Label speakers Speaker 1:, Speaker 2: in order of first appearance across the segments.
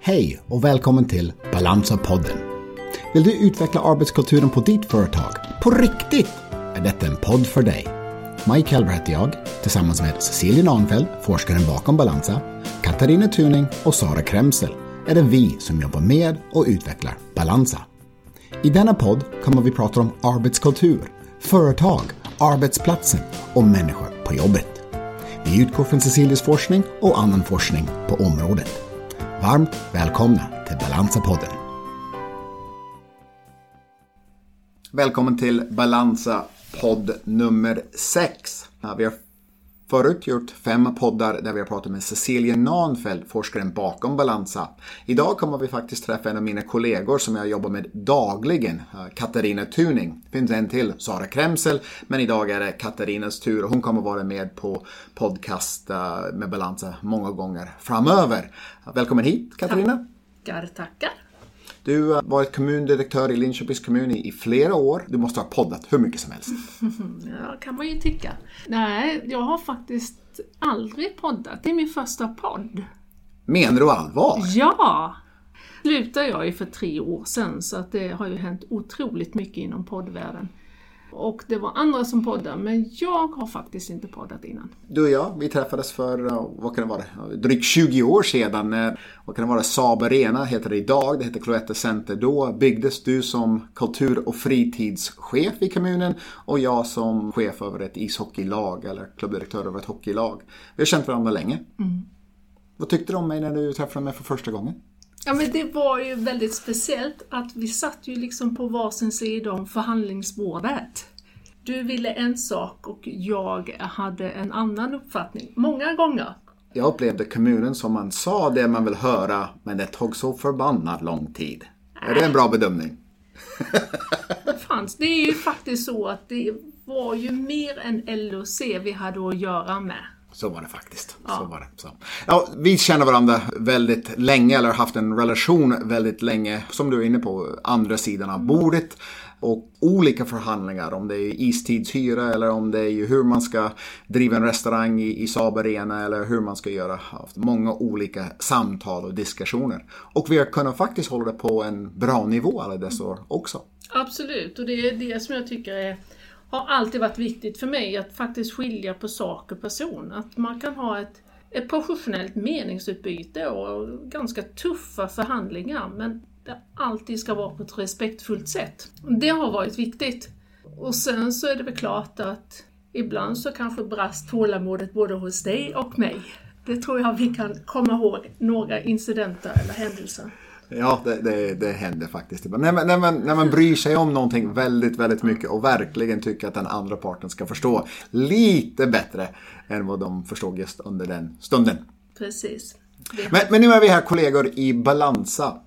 Speaker 1: Hej och välkommen till Balansa-podden. Vill du utveckla arbetskulturen på ditt företag? På riktigt? Är detta en podd för dig? Mike Helber heter jag, tillsammans med Cecilia Nahnfeldt, forskaren bakom Balansa, Katarina Tuning och Sara Kremsel är det vi som jobbar med och utvecklar Balansa. I denna podd kommer vi prata om arbetskultur, företag, arbetsplatsen och människor på jobbet. Vi utgår från Cecilias forskning och annan forskning på området. Varmt välkomna till Balansa-podden. Välkommen till Balansa-podd nummer 6. Vi har förut gjort fem poddar där vi har pratat med Cecilia Nahnfeldt, forskaren bakom Balansa. Idag kommer vi faktiskt träffa en av mina kollegor som jag jobbar med dagligen, eh, Katarina Tuning. Det finns en till, Sara Kremsel, men idag är det Katarinas tur och hon kommer vara med på podcast eh, med Balansa många gånger framöver. Välkommen hit Katarina!
Speaker 2: Tackar, tackar!
Speaker 1: Du har varit kommundirektör i Linköpings kommun i flera år. Du måste ha poddat hur mycket som helst.
Speaker 2: Ja, kan man ju tycka. Nej, jag har faktiskt aldrig poddat. Det är min första podd.
Speaker 1: Menar du allvar?
Speaker 2: Ja! slutade jag ju för tre år sedan, så att det har ju hänt otroligt mycket inom poddvärlden. Och det var andra som poddade, men jag har faktiskt inte poddat innan.
Speaker 1: Du och jag, vi träffades för, vad kan det vara, drygt 20 år sedan. Vad kan det vara, Saab Arena heter det idag, det heter Cloetta Center då. Byggdes du som kultur och fritidschef i kommunen och jag som chef över ett ishockeylag eller klubbdirektör över ett hockeylag. Vi har känt varandra länge.
Speaker 2: Mm.
Speaker 1: Vad tyckte du om mig när du träffade mig för första gången?
Speaker 2: Ja men det var ju väldigt speciellt att vi satt ju liksom på varsin sida om förhandlingsbordet. Du ville en sak och jag hade en annan uppfattning, många gånger.
Speaker 1: Jag upplevde kommunen som man sa det man vill höra, men det tog så förbannat lång tid. Är det en bra bedömning?
Speaker 2: Det fanns. Det är ju faktiskt så att det var ju mer än LOC vi hade att göra med.
Speaker 1: Så var det faktiskt.
Speaker 2: Ja.
Speaker 1: Så var det. Så. Ja, vi känner varandra väldigt länge, eller har haft en relation väldigt länge, som du är inne på, andra sidan av bordet. Och olika förhandlingar, om det är istidshyra eller om det är hur man ska driva en restaurang i, i Saab Arena eller hur man ska göra. Haft många olika samtal och diskussioner. Och vi har kunnat faktiskt hålla det på en bra nivå alla dessa år också.
Speaker 2: Absolut, och det är det som jag tycker är har alltid varit viktigt för mig, att faktiskt skilja på sak och person. Att man kan ha ett, ett professionellt meningsutbyte och ganska tuffa förhandlingar, men det alltid ska vara på ett respektfullt sätt. Det har varit viktigt. Och sen så är det väl klart att ibland så kanske brast tålamodet både hos dig och mig. Det tror jag vi kan komma ihåg några incidenter eller händelser.
Speaker 1: Ja, det, det, det händer faktiskt. När man, när, man, när man bryr sig om någonting väldigt, väldigt mycket och verkligen tycker att den andra parten ska förstå lite bättre än vad de förstod just under den stunden.
Speaker 2: Precis.
Speaker 1: Men, men nu är vi här kollegor i Balansa.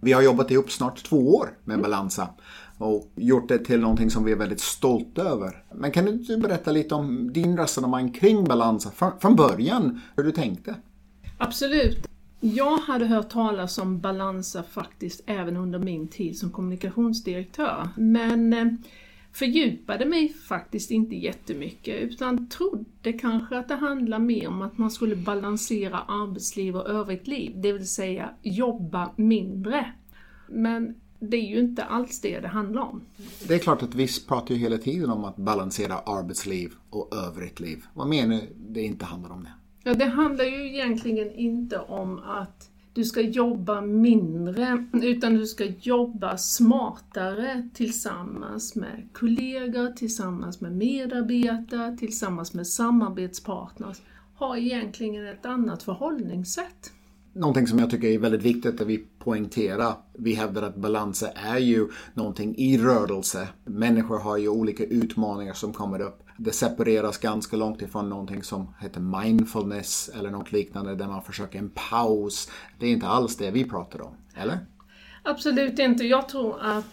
Speaker 1: Vi har jobbat ihop snart två år med Balansa och gjort det till någonting som vi är väldigt stolta över. Men kan du berätta lite om din resonemang kring Balansa från, från början, hur du tänkte?
Speaker 2: Absolut. Jag hade hört talas om Balansa faktiskt även under min tid som kommunikationsdirektör, men eh, fördjupade mig faktiskt inte jättemycket utan trodde kanske att det handlar mer om att man skulle balansera arbetsliv och övrigt liv, det vill säga jobba mindre. Men det är ju inte alls det det handlar om.
Speaker 1: Det är klart att vi pratar ju hela tiden om att balansera arbetsliv och övrigt liv. Vad menar du det inte handlar om det?
Speaker 2: Ja, det handlar ju egentligen inte om att du ska jobba mindre, utan du ska jobba smartare tillsammans med kollegor, tillsammans med medarbetare, tillsammans med samarbetspartners. Ha egentligen ett annat förhållningssätt.
Speaker 1: Någonting som jag tycker är väldigt viktigt att vi poängterar. Vi hävdar att balans är ju någonting i rörelse. Människor har ju olika utmaningar som kommer upp. Det separeras ganska långt ifrån någonting som heter mindfulness eller något liknande där man försöker en paus. Det är inte alls det vi pratar om, eller?
Speaker 2: Absolut inte. Jag tror att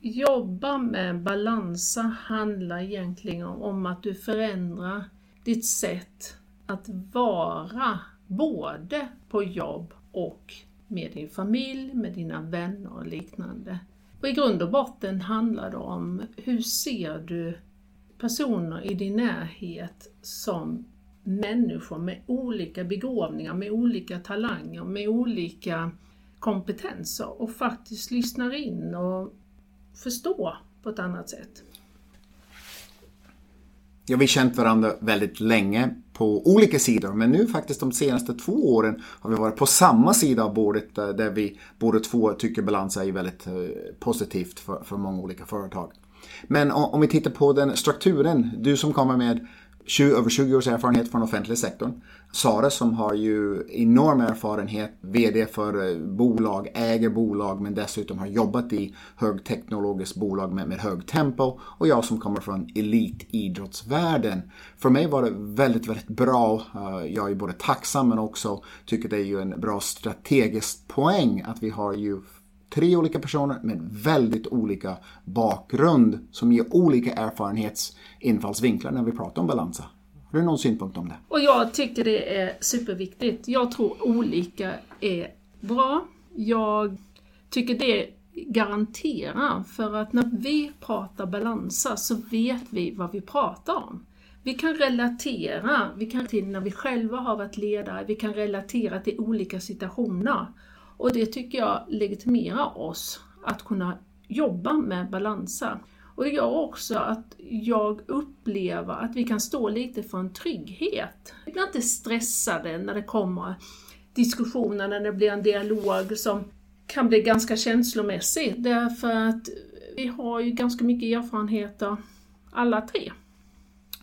Speaker 2: jobba med balansa handlar egentligen om att du förändrar ditt sätt att vara både på jobb och med din familj, med dina vänner och liknande. Och i grund och botten handlar det om hur ser du personer i din närhet som människor med olika begåvningar, med olika talanger, med olika kompetenser och faktiskt lyssnar in och förstår på ett annat sätt.
Speaker 1: Ja, vi har känt varandra väldigt länge på olika sidor men nu faktiskt de senaste två åren har vi varit på samma sida av bordet eh, där vi båda två tycker balans är väldigt eh, positivt för, för många olika företag. Men om vi tittar på den strukturen, du som kommer med 20, över 20 års erfarenhet från offentliga sektorn. Sara som har ju enorm erfarenhet, VD för eh, bolag, äger bolag men dessutom har jobbat i högteknologiskt bolag med, med hög tempo. Och jag som kommer från elitidrottsvärlden. För mig var det väldigt, väldigt bra. Eh, jag är både tacksam men också tycker det är ju en bra strategisk poäng att vi har ju tre olika personer med väldigt olika bakgrund som ger olika erfarenhetsinfallsvinklar när vi pratar om balansa. Har du någon synpunkt om det?
Speaker 2: Och jag tycker det är superviktigt. Jag tror olika är bra. Jag tycker det garanterar, för att när vi pratar balansa så vet vi vad vi pratar om. Vi kan relatera, vi kan till när vi själva har varit ledare, vi kan relatera till olika situationer. Och det tycker jag legitimerar oss att kunna jobba med balanser. Och det gör också att jag upplever att vi kan stå lite för en trygghet. Vi blir inte stressade när det kommer diskussioner, när det blir en dialog som kan bli ganska känslomässig. Därför att vi har ju ganska mycket erfarenheter alla tre.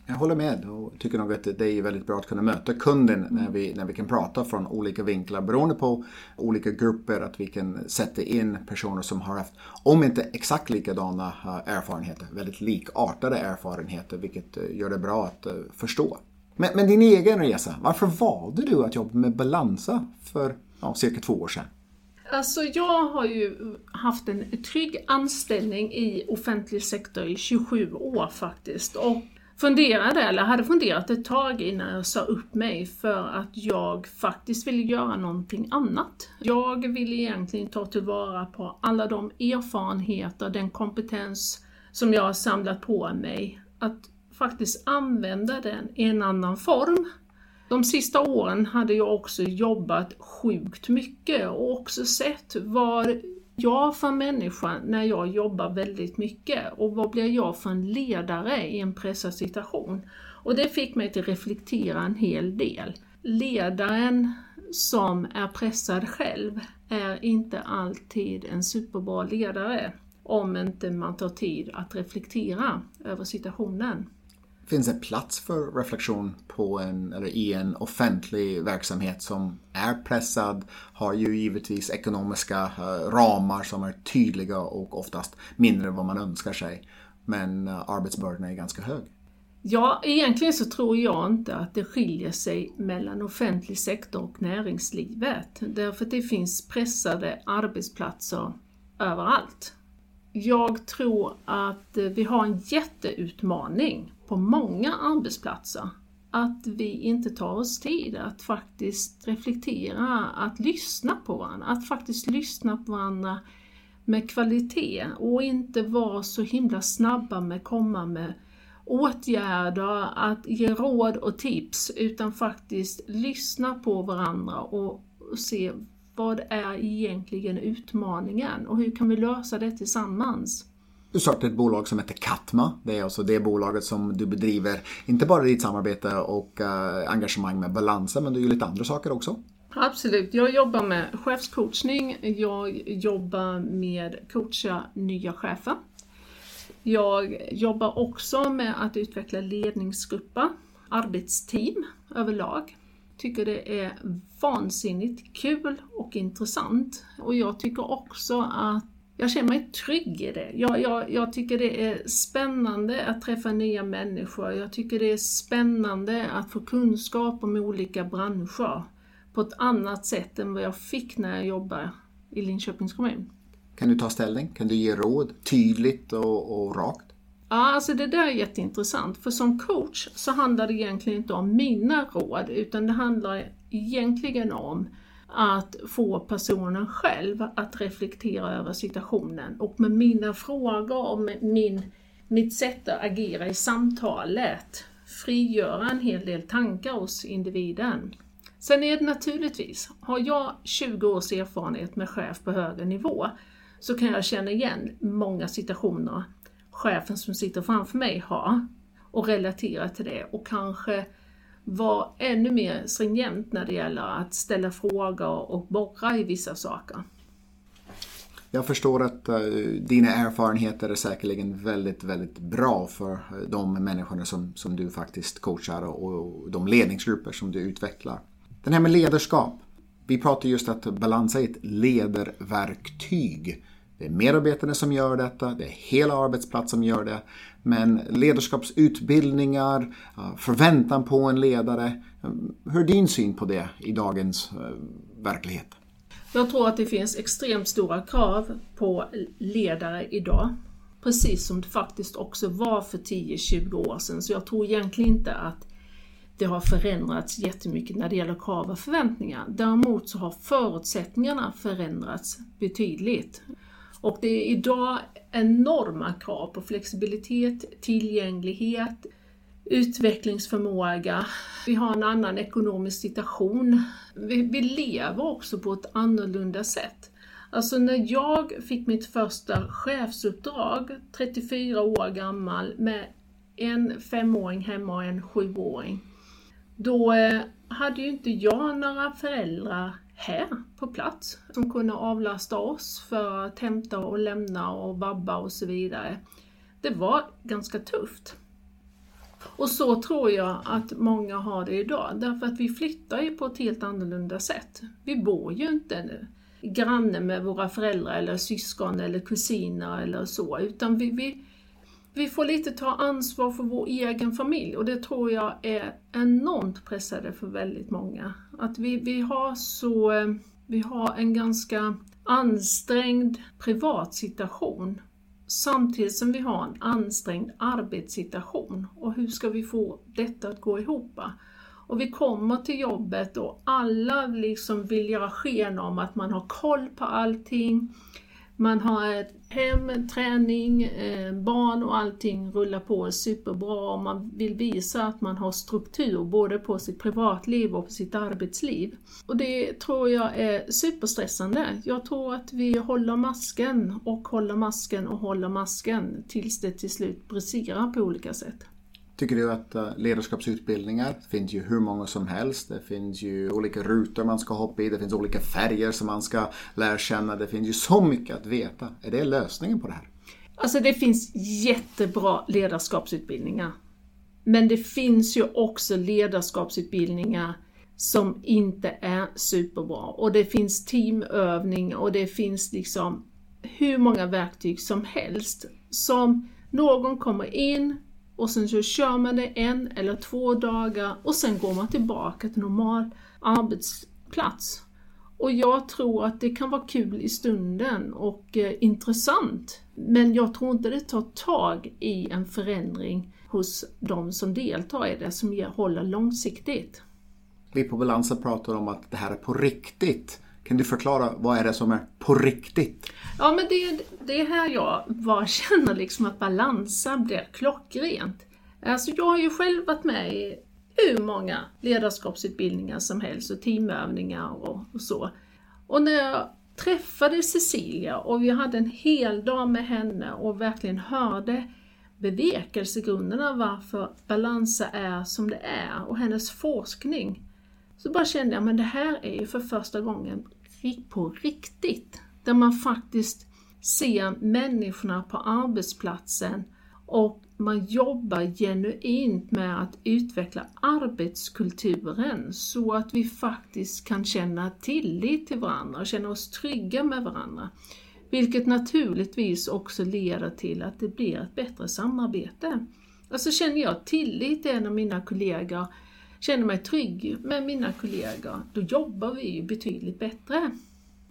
Speaker 1: Jag håller med och tycker nog att det är väldigt bra att kunna möta kunden när vi, när vi kan prata från olika vinklar beroende på olika grupper. Att vi kan sätta in personer som har haft, om inte exakt likadana eh, erfarenheter, väldigt likartade erfarenheter vilket eh, gör det bra att eh, förstå. Men, men din egen resa, varför valde du att jobba med Balansa för ja, cirka två år sedan?
Speaker 2: Alltså jag har ju haft en trygg anställning i offentlig sektor i 27 år faktiskt. Och funderade, eller hade funderat ett tag innan jag sa upp mig för att jag faktiskt ville göra någonting annat. Jag ville egentligen ta tillvara på alla de erfarenheter, den kompetens som jag har samlat på mig, att faktiskt använda den i en annan form. De sista åren hade jag också jobbat sjukt mycket och också sett var jag för människa när jag jobbar väldigt mycket och vad blir jag för en ledare i en pressad situation? Och det fick mig till att reflektera en hel del. Ledaren som är pressad själv är inte alltid en superbra ledare om inte man tar tid att reflektera över situationen
Speaker 1: finns det plats för reflektion på en, eller i en offentlig verksamhet som är pressad, har ju givetvis ekonomiska eh, ramar som är tydliga och oftast mindre än vad man önskar sig. Men eh, arbetsbördan är ganska hög.
Speaker 2: Ja, egentligen så tror jag inte att det skiljer sig mellan offentlig sektor och näringslivet. Därför att det finns pressade arbetsplatser överallt. Jag tror att eh, vi har en jätteutmaning på många arbetsplatser att vi inte tar oss tid att faktiskt reflektera, att lyssna på varandra, att faktiskt lyssna på varandra med kvalitet och inte vara så himla snabba med att komma med åtgärder, att ge råd och tips, utan faktiskt lyssna på varandra och se vad är egentligen utmaningen och hur kan vi lösa det tillsammans?
Speaker 1: Du startade ett bolag som heter Katma. Det är alltså det bolaget som du bedriver, inte bara ditt samarbete och eh, engagemang med Balansen, men du gör lite andra saker också.
Speaker 2: Absolut. Jag jobbar med chefscoachning. Jag jobbar med coacha nya chefer. Jag jobbar också med att utveckla ledningsgrupper, arbetsteam överlag. Tycker det är vansinnigt kul och intressant. Och jag tycker också att jag känner mig trygg i det. Jag, jag, jag, tycker det är spännande att träffa nya människor. Jag tycker det är spännande att få kunskap om olika branscher på ett annat sätt än vad jag fick när jag jobbade i Linköpings kommun.
Speaker 1: Kan du ta ställning? Kan du ge råd tydligt och, och rakt?
Speaker 2: Ja, alltså det där är jätteintressant. För som coach så handlar det egentligen inte om mina råd, utan det handlar egentligen om att få personen själv att reflektera över situationen och med mina frågor och med min, mitt sätt att agera i samtalet frigöra en hel del tankar hos individen. Sen är det naturligtvis, har jag 20 års erfarenhet med chef på högre nivå så kan jag känna igen många situationer chefen som sitter framför mig har och relatera till det och kanske vara ännu mer stringent när det gäller att ställa frågor och borra i vissa saker.
Speaker 1: Jag förstår att uh, dina erfarenheter är säkerligen väldigt, väldigt bra för eh, de människorna som, som du faktiskt coachar och, och de ledningsgrupper som du utvecklar. Den här med ledarskap. Vi pratar just att balansa är ett ledarverktyg. Det är medarbetarna som gör detta, det är hela arbetsplatsen som gör det. Men ledarskapsutbildningar, förväntan på en ledare. Eh, hur är din syn på det i dagens eh, verklighet?
Speaker 2: Jag tror att det finns extremt stora krav på ledare idag. Precis som det faktiskt också var för 10-20 år sedan. Så jag tror egentligen inte att det har förändrats jättemycket när det gäller krav och förväntningar. Däremot så har förutsättningarna förändrats betydligt. Och det är idag enorma krav på flexibilitet, tillgänglighet, utvecklingsförmåga. Vi har en annan ekonomisk situation. Vi, vi lever också på ett annorlunda sätt. Alltså när jag fick mitt första chefsuppdrag, 34 år gammal, med en femåring hemma och en sjuåring. Då eh, hade ju inte jag några föräldrar här på plats som kunde avlasta oss för att hämta och lämna och vabba och så vidare. Det var ganska tufft. Och så tror jag att många har det idag, därför att vi flyttar ju på ett helt annorlunda sätt. Vi bor ju inte nu granne med våra föräldrar eller syskon eller kusiner eller så, utan vi, vi, vi får lite ta ansvar för vår egen familj och det tror jag är enormt pressade för väldigt många. Att vi, vi har så, vi har en ganska ansträngd privat situation samtidigt som vi har en ansträngd arbetssituation. Och hur ska vi få detta att gå ihop? Och vi kommer till jobbet och alla liksom vill göra sken om att man har koll på allting. Man har ett hem, träning, eh, barn och allting rullar på superbra och man vill visa att man har struktur både på sitt privatliv och på sitt arbetsliv. Och det tror jag är superstressande. Jag tror att vi håller masken och håller masken och håller masken tills det till slut briserar på olika sätt.
Speaker 1: Tycker du att eh, ledarskapsutbildningar, det finns ju hur många som helst. Det finns ju olika rutor man ska hoppa i, det finns olika färger som man ska lära känna. Det finns ju så mycket att veta. Är det lösningen på det här?
Speaker 2: Alltså det finns jättebra ledarskapsutbildningar. Men det finns ju också ledarskapsutbildningar som inte är superbra. Och det finns teamövning och det finns liksom hur många verktyg som helst som någon kommer in, och sen så kör man det en eller två dagar och sen går man tillbaka till normal arbetsplats. Och jag tror att det kan vara kul i stunden och eh, intressant. Men jag tror inte det tar tag i en förändring hos de som deltar i det som håller långsiktigt.
Speaker 1: Vi på Balansen pratar om att det här är på riktigt. Kan du förklara vad är det som är på riktigt?
Speaker 2: Ja, men det, det är här jag bara känner liksom att balansa blir klockrent. Alltså jag har ju själv varit med i hur många ledarskapsutbildningar som helst och teamövningar och, och så. Och när jag träffade Cecilia och vi hade en hel dag med henne och verkligen hörde bevekelsegrunderna varför balansa är som det är och hennes forskning. Så bara kände jag, men det här är ju för första gången på riktigt. Där man faktiskt ser människorna på arbetsplatsen och man jobbar genuint med att utveckla arbetskulturen så att vi faktiskt kan känna tillit till varandra och känna oss trygga med varandra. Vilket naturligtvis också leder till att det blir ett bättre samarbete. Alltså känner jag tillit till en av mina kollegor känner mig trygg med mina kollegor, då jobbar vi ju betydligt bättre.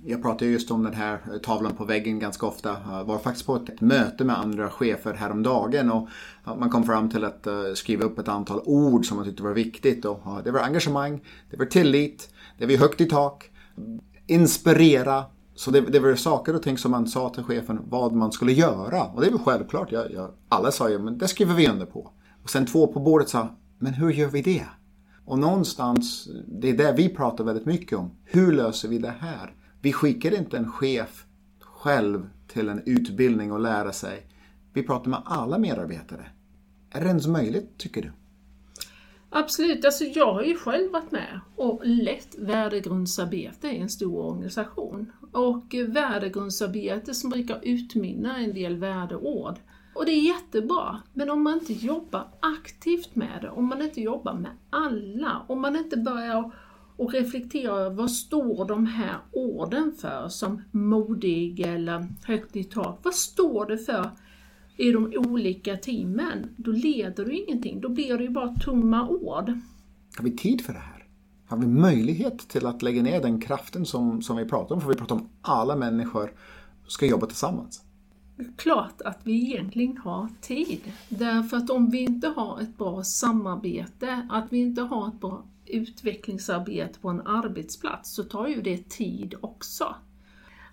Speaker 1: Jag pratar just om den här eh, tavlan på väggen ganska ofta. Jag var faktiskt på ett möte med andra chefer häromdagen och man kom fram till att eh, skriva upp ett antal ord som man tyckte var viktigt. Och det var engagemang, det var tillit, det var högt i tak, inspirera. Så det, det var saker och ting som man sa till chefen vad man skulle göra. Och det var självklart. Jag, jag, alla sa ju, men det skriver vi under på. Och sen två på bordet sa, men hur gör vi det? Och någonstans, det är det vi pratar väldigt mycket om. Hur löser vi det här? Vi skickar inte en chef själv till en utbildning och lära sig. Vi pratar med alla medarbetare. Är det ens möjligt, tycker du?
Speaker 2: Absolut, alltså jag har ju själv varit med och lett värdegrundsarbete i en stor organisation. Och värdegrundsarbete som brukar utmynna en del värdeord. Och det är jättebra, men om man inte jobbar aktivt med det, om man inte jobbar med alla, om man inte börjar och reflektera över vad står de här orden för som modig eller högt i tak? Vad står det för i de olika teamen? Då leder du ingenting, då blir det ju bara tomma ord.
Speaker 1: Har vi tid för det här? Har vi möjlighet till att lägga ner den kraften som, som vi pratar om? För vi pratar om alla människor ska jobba tillsammans.
Speaker 2: Klart att vi egentligen har tid. Därför att om vi inte har ett bra samarbete, att vi inte har ett bra utvecklingsarbete på en arbetsplats, så tar ju det tid också.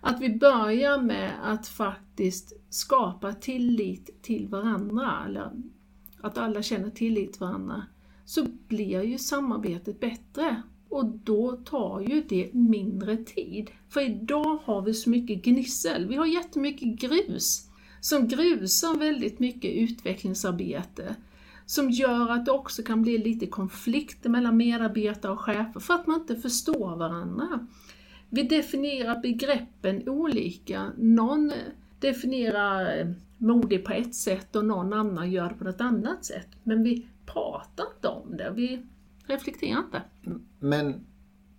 Speaker 2: Att vi börjar med att faktiskt skapa tillit till varandra, eller att alla känner tillit till varandra, så blir ju samarbetet bättre. Och då tar ju det mindre tid. För idag har vi så mycket gnissel, vi har jättemycket grus som grusar väldigt mycket utvecklingsarbete som gör att det också kan bli lite konflikter mellan medarbetare och chefer för att man inte förstår varandra. Vi definierar begreppen olika. Någon definierar eh, modig på ett sätt och någon annan gör det på ett annat sätt. Men vi pratar inte om det, vi reflekterar inte.
Speaker 1: Men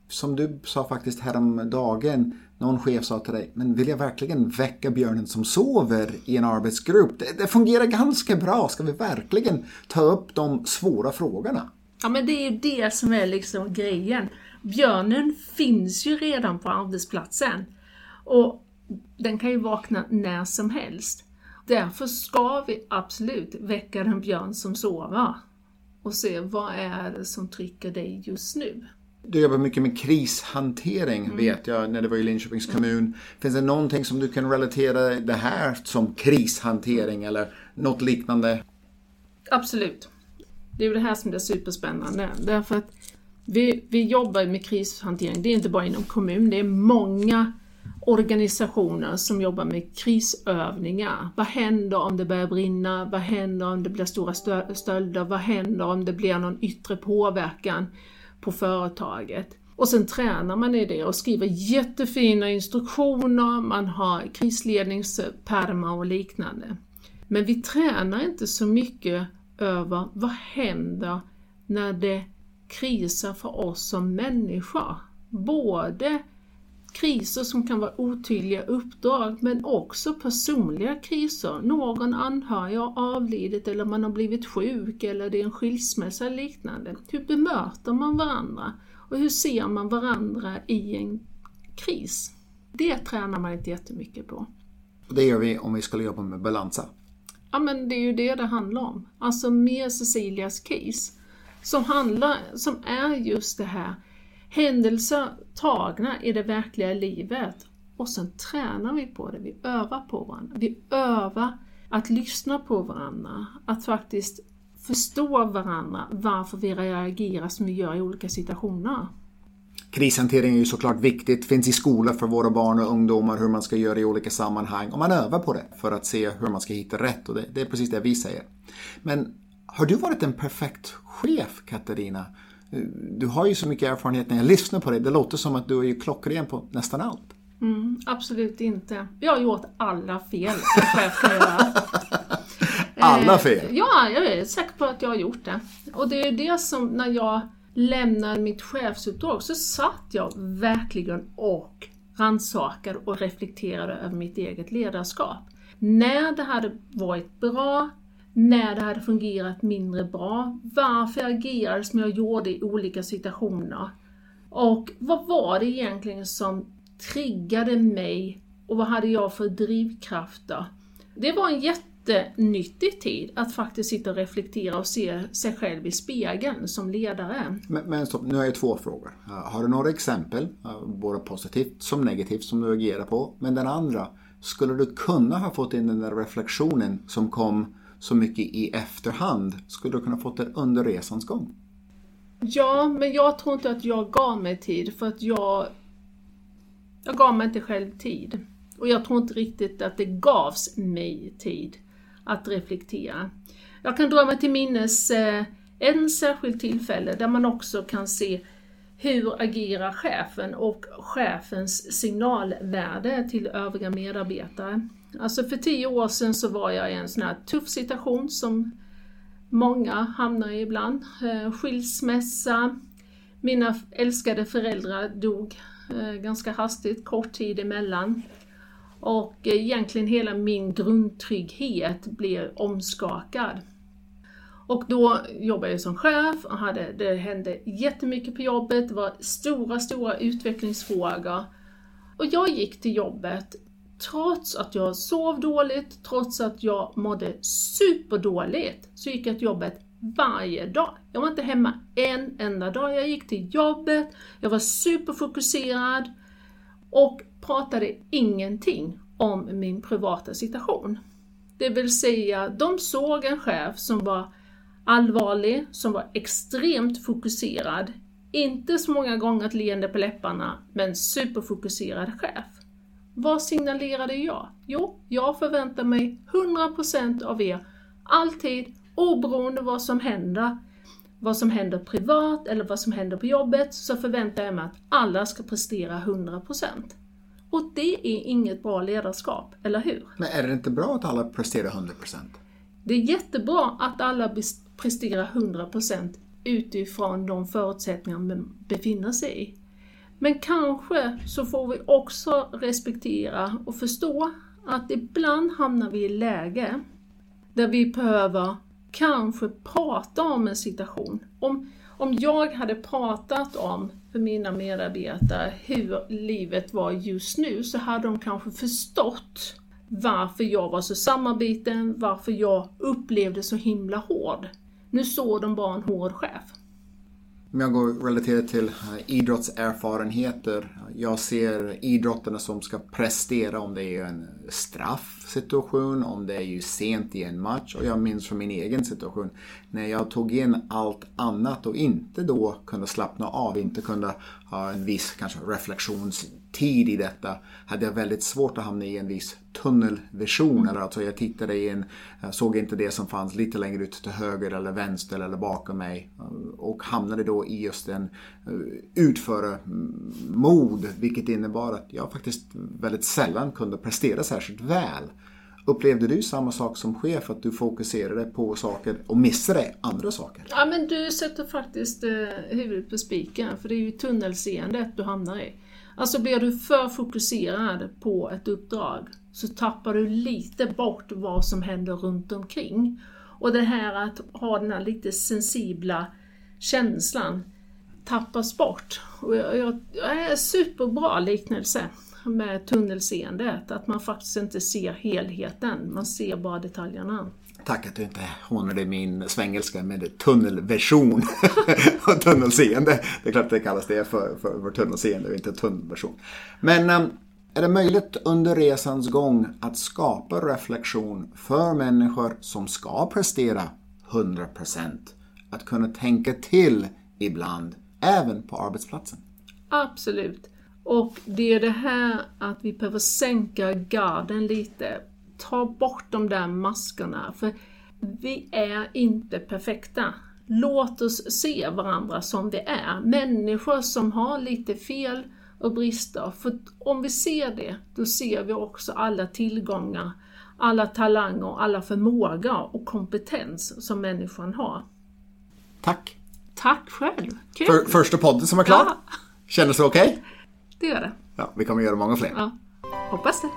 Speaker 1: som du sa faktiskt häromdagen, någon chef sa till dig, men vill jag verkligen väcka björnen som sover i en arbetsgrupp? Det, det fungerar ganska bra, ska vi verkligen ta upp de svåra frågorna?
Speaker 2: Ja men det är ju det som är liksom grejen. Björnen finns ju redan på arbetsplatsen. Och den kan ju vakna när som helst. Därför ska vi absolut väcka den björn som sover och se vad är det som trycker dig just nu.
Speaker 1: Du jobbar mycket med krishantering mm. vet jag när det var i Linköpings kommun. Finns det någonting som du kan relatera det här som krishantering eller något liknande?
Speaker 2: Absolut. Det är ju det här som är superspännande. Därför att vi, vi jobbar med krishantering, det är inte bara inom kommun, det är många organisationer som jobbar med krisövningar. Vad händer om det börjar brinna? Vad händer om det blir stora stölder? Vad händer om det blir någon yttre påverkan på företaget? Och sen tränar man i det och skriver jättefina instruktioner, man har krisledningspärmar och liknande. Men vi tränar inte så mycket över vad händer när det krisar för oss som människor. Både kriser som kan vara otydliga uppdrag men också personliga kriser. Någon anhörig har avlidit eller man har blivit sjuk eller det är en skilsmässa eller liknande. Hur bemöter man varandra? Och hur ser man varandra i en kris? Det tränar man inte jättemycket på.
Speaker 1: Det gör vi om vi skulle jobba med balansa.
Speaker 2: Ja men det är ju det det handlar om. Alltså med Cecilias case. Som, handlar, som är just det här händelser tagna i det verkliga livet och sen tränar vi på det, vi övar på varandra. Vi övar att lyssna på varandra, att faktiskt förstå varandra, varför vi reagerar som vi gör i olika situationer.
Speaker 1: Krishantering är ju såklart viktigt, finns i skolan för våra barn och ungdomar hur man ska göra i olika sammanhang och man övar på det för att se hur man ska hitta rätt och det, det är precis det vi säger. Men har du varit en perfekt chef, Katarina? Du har ju så mycket erfarenhet när jag lyssnar på dig. Det låter som att du är ju klockren på nästan allt.
Speaker 2: Mm, absolut inte. Jag har gjort alla fel
Speaker 1: alla eh, fel?
Speaker 2: Ja, jag är säker på att jag har gjort det. Och det är det som, när jag lämnade mitt chefsuppdrag så satt jag verkligen och rannsakade och reflekterade över mitt eget ledarskap. När det hade varit bra, när det hade fungerat mindre bra, varför jag agerade som jag gjorde i olika situationer. Och vad var det egentligen som triggade mig och vad hade jag för drivkrafter? Det var en jättenyttig tid att faktiskt sitta och reflektera och se sig själv i spegeln som ledare.
Speaker 1: Men, men stopp, nu har jag två frågor. Eh, har du några exempel, eh, både positivt som negativt, som du agerar på? Men den andra, skulle du kunna ha fått in den där reflektionen som kom så mycket i efterhand skulle du kunna fått det under resans gång?
Speaker 2: Ja, men jag tror inte att jag gav mig tid för att jag, jag gav mig inte själv tid. Och jag tror inte riktigt att det gavs mig tid att reflektera. Jag kan dra mig till minnes eh, en särskilt tillfälle där man också kan se hur agerar chefen och chefens signalvärde till övriga medarbetare. Alltså för tio år sedan så var jag i en sån här tuff situation som många hamnar i ibland. Eh, skilsmässa, mina älskade föräldrar dog eh, ganska hastigt, kort tid emellan. Och egentligen hela min grundtrygghet blev omskakad. Och då jobbade jag som chef och hade, det hände jättemycket på jobbet, det var stora, stora utvecklingsfrågor. Och jag gick till jobbet trots att jag sov dåligt, trots att jag mådde superdåligt, så gick jag till jobbet varje dag. Jag var inte hemma en enda dag. Jag gick till jobbet, jag var superfokuserad och pratade ingenting om min privata situation. Det vill säga, de såg en chef som var allvarlig, som var extremt fokuserad. Inte så många gånger ett leende på läpparna, men superfokuserad chef. Vad signalerade jag? Jo, jag förväntar mig 100% av er, alltid, oberoende vad som händer. Vad som händer privat eller vad som händer på jobbet, så förväntar jag mig att alla ska prestera 100%. Och det är inget bra ledarskap, eller hur?
Speaker 1: Men är det inte bra att alla presterar 100%?
Speaker 2: Det är jättebra att alla prestera 100% utifrån de förutsättningar man befinner sig i. Men kanske så får vi också respektera och förstå att ibland hamnar vi i läge där vi behöver kanske prata om en situation. Om, om jag hade pratat om för mina medarbetare hur livet var just nu så hade de kanske förstått varför jag var så samarbeten, varför jag upplevde så himla hård. Nu såg de bara en hård chef.
Speaker 1: Om jag går relaterat till eh, idrottserfarenheter. Jag ser idrottarna som ska prestera om det är en straffsituation, om det är ju sent i en match. Och jag minns från min egen situation när jag tog in allt annat och inte då kunde slappna av, inte kunde ha en viss kanske reflektionstid i detta, hade jag väldigt svårt att hamna i en viss tunnelvision. Mm. Alltså jag tittade in, såg inte det som fanns lite längre ut till höger eller vänster eller bakom mig. Och hamnade då i just en eh, utföra-mod, vilket innebar att jag faktiskt väldigt sällan kunde prestera särskilt väl. Upplevde du samma sak som chef, att du fokuserade på saker och missade andra saker?
Speaker 2: Ja, men du sätter faktiskt eh, huvudet på spiken, för det är ju tunnelseendet du hamnar i. Alltså blir du för fokuserad på ett uppdrag så tappar du lite bort vad som händer runt omkring. Och det här att ha den här lite sensibla känslan tappas bort. Och jag, jag, jag är superbra liknelse med tunnelseendet, att man faktiskt inte ser helheten, man ser bara detaljerna.
Speaker 1: Tack att du inte hånade min svengelska med tunnelversion och tunnelseende. Det är klart det kallas det för, för, för tunnelseende och inte tunnelversion. Men um, är det möjligt under resans gång att skapa reflektion för människor som ska prestera 100%? Att kunna tänka till ibland, även på arbetsplatsen?
Speaker 2: Absolut. Och det är det här att vi behöver sänka garden lite. Ta bort de där maskerna. För vi är inte perfekta. Låt oss se varandra som vi är. Människor som har lite fel och brister. För om vi ser det, då ser vi också alla tillgångar, alla talanger, alla förmågor och kompetens som människan har.
Speaker 1: Tack!
Speaker 2: Tack själv!
Speaker 1: Kul. För, första podden som är klar. Ja. Kändes det okej? Okay?
Speaker 2: Det gör det.
Speaker 1: Ja, vi kommer göra många fler.
Speaker 2: Ja, hoppas det.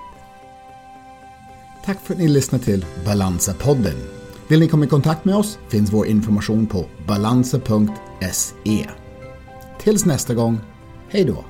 Speaker 1: Tack för att ni lyssnade till Balansa-podden. Vill ni komma i kontakt med oss finns vår information på balansa.se. Tills nästa gång, hej då!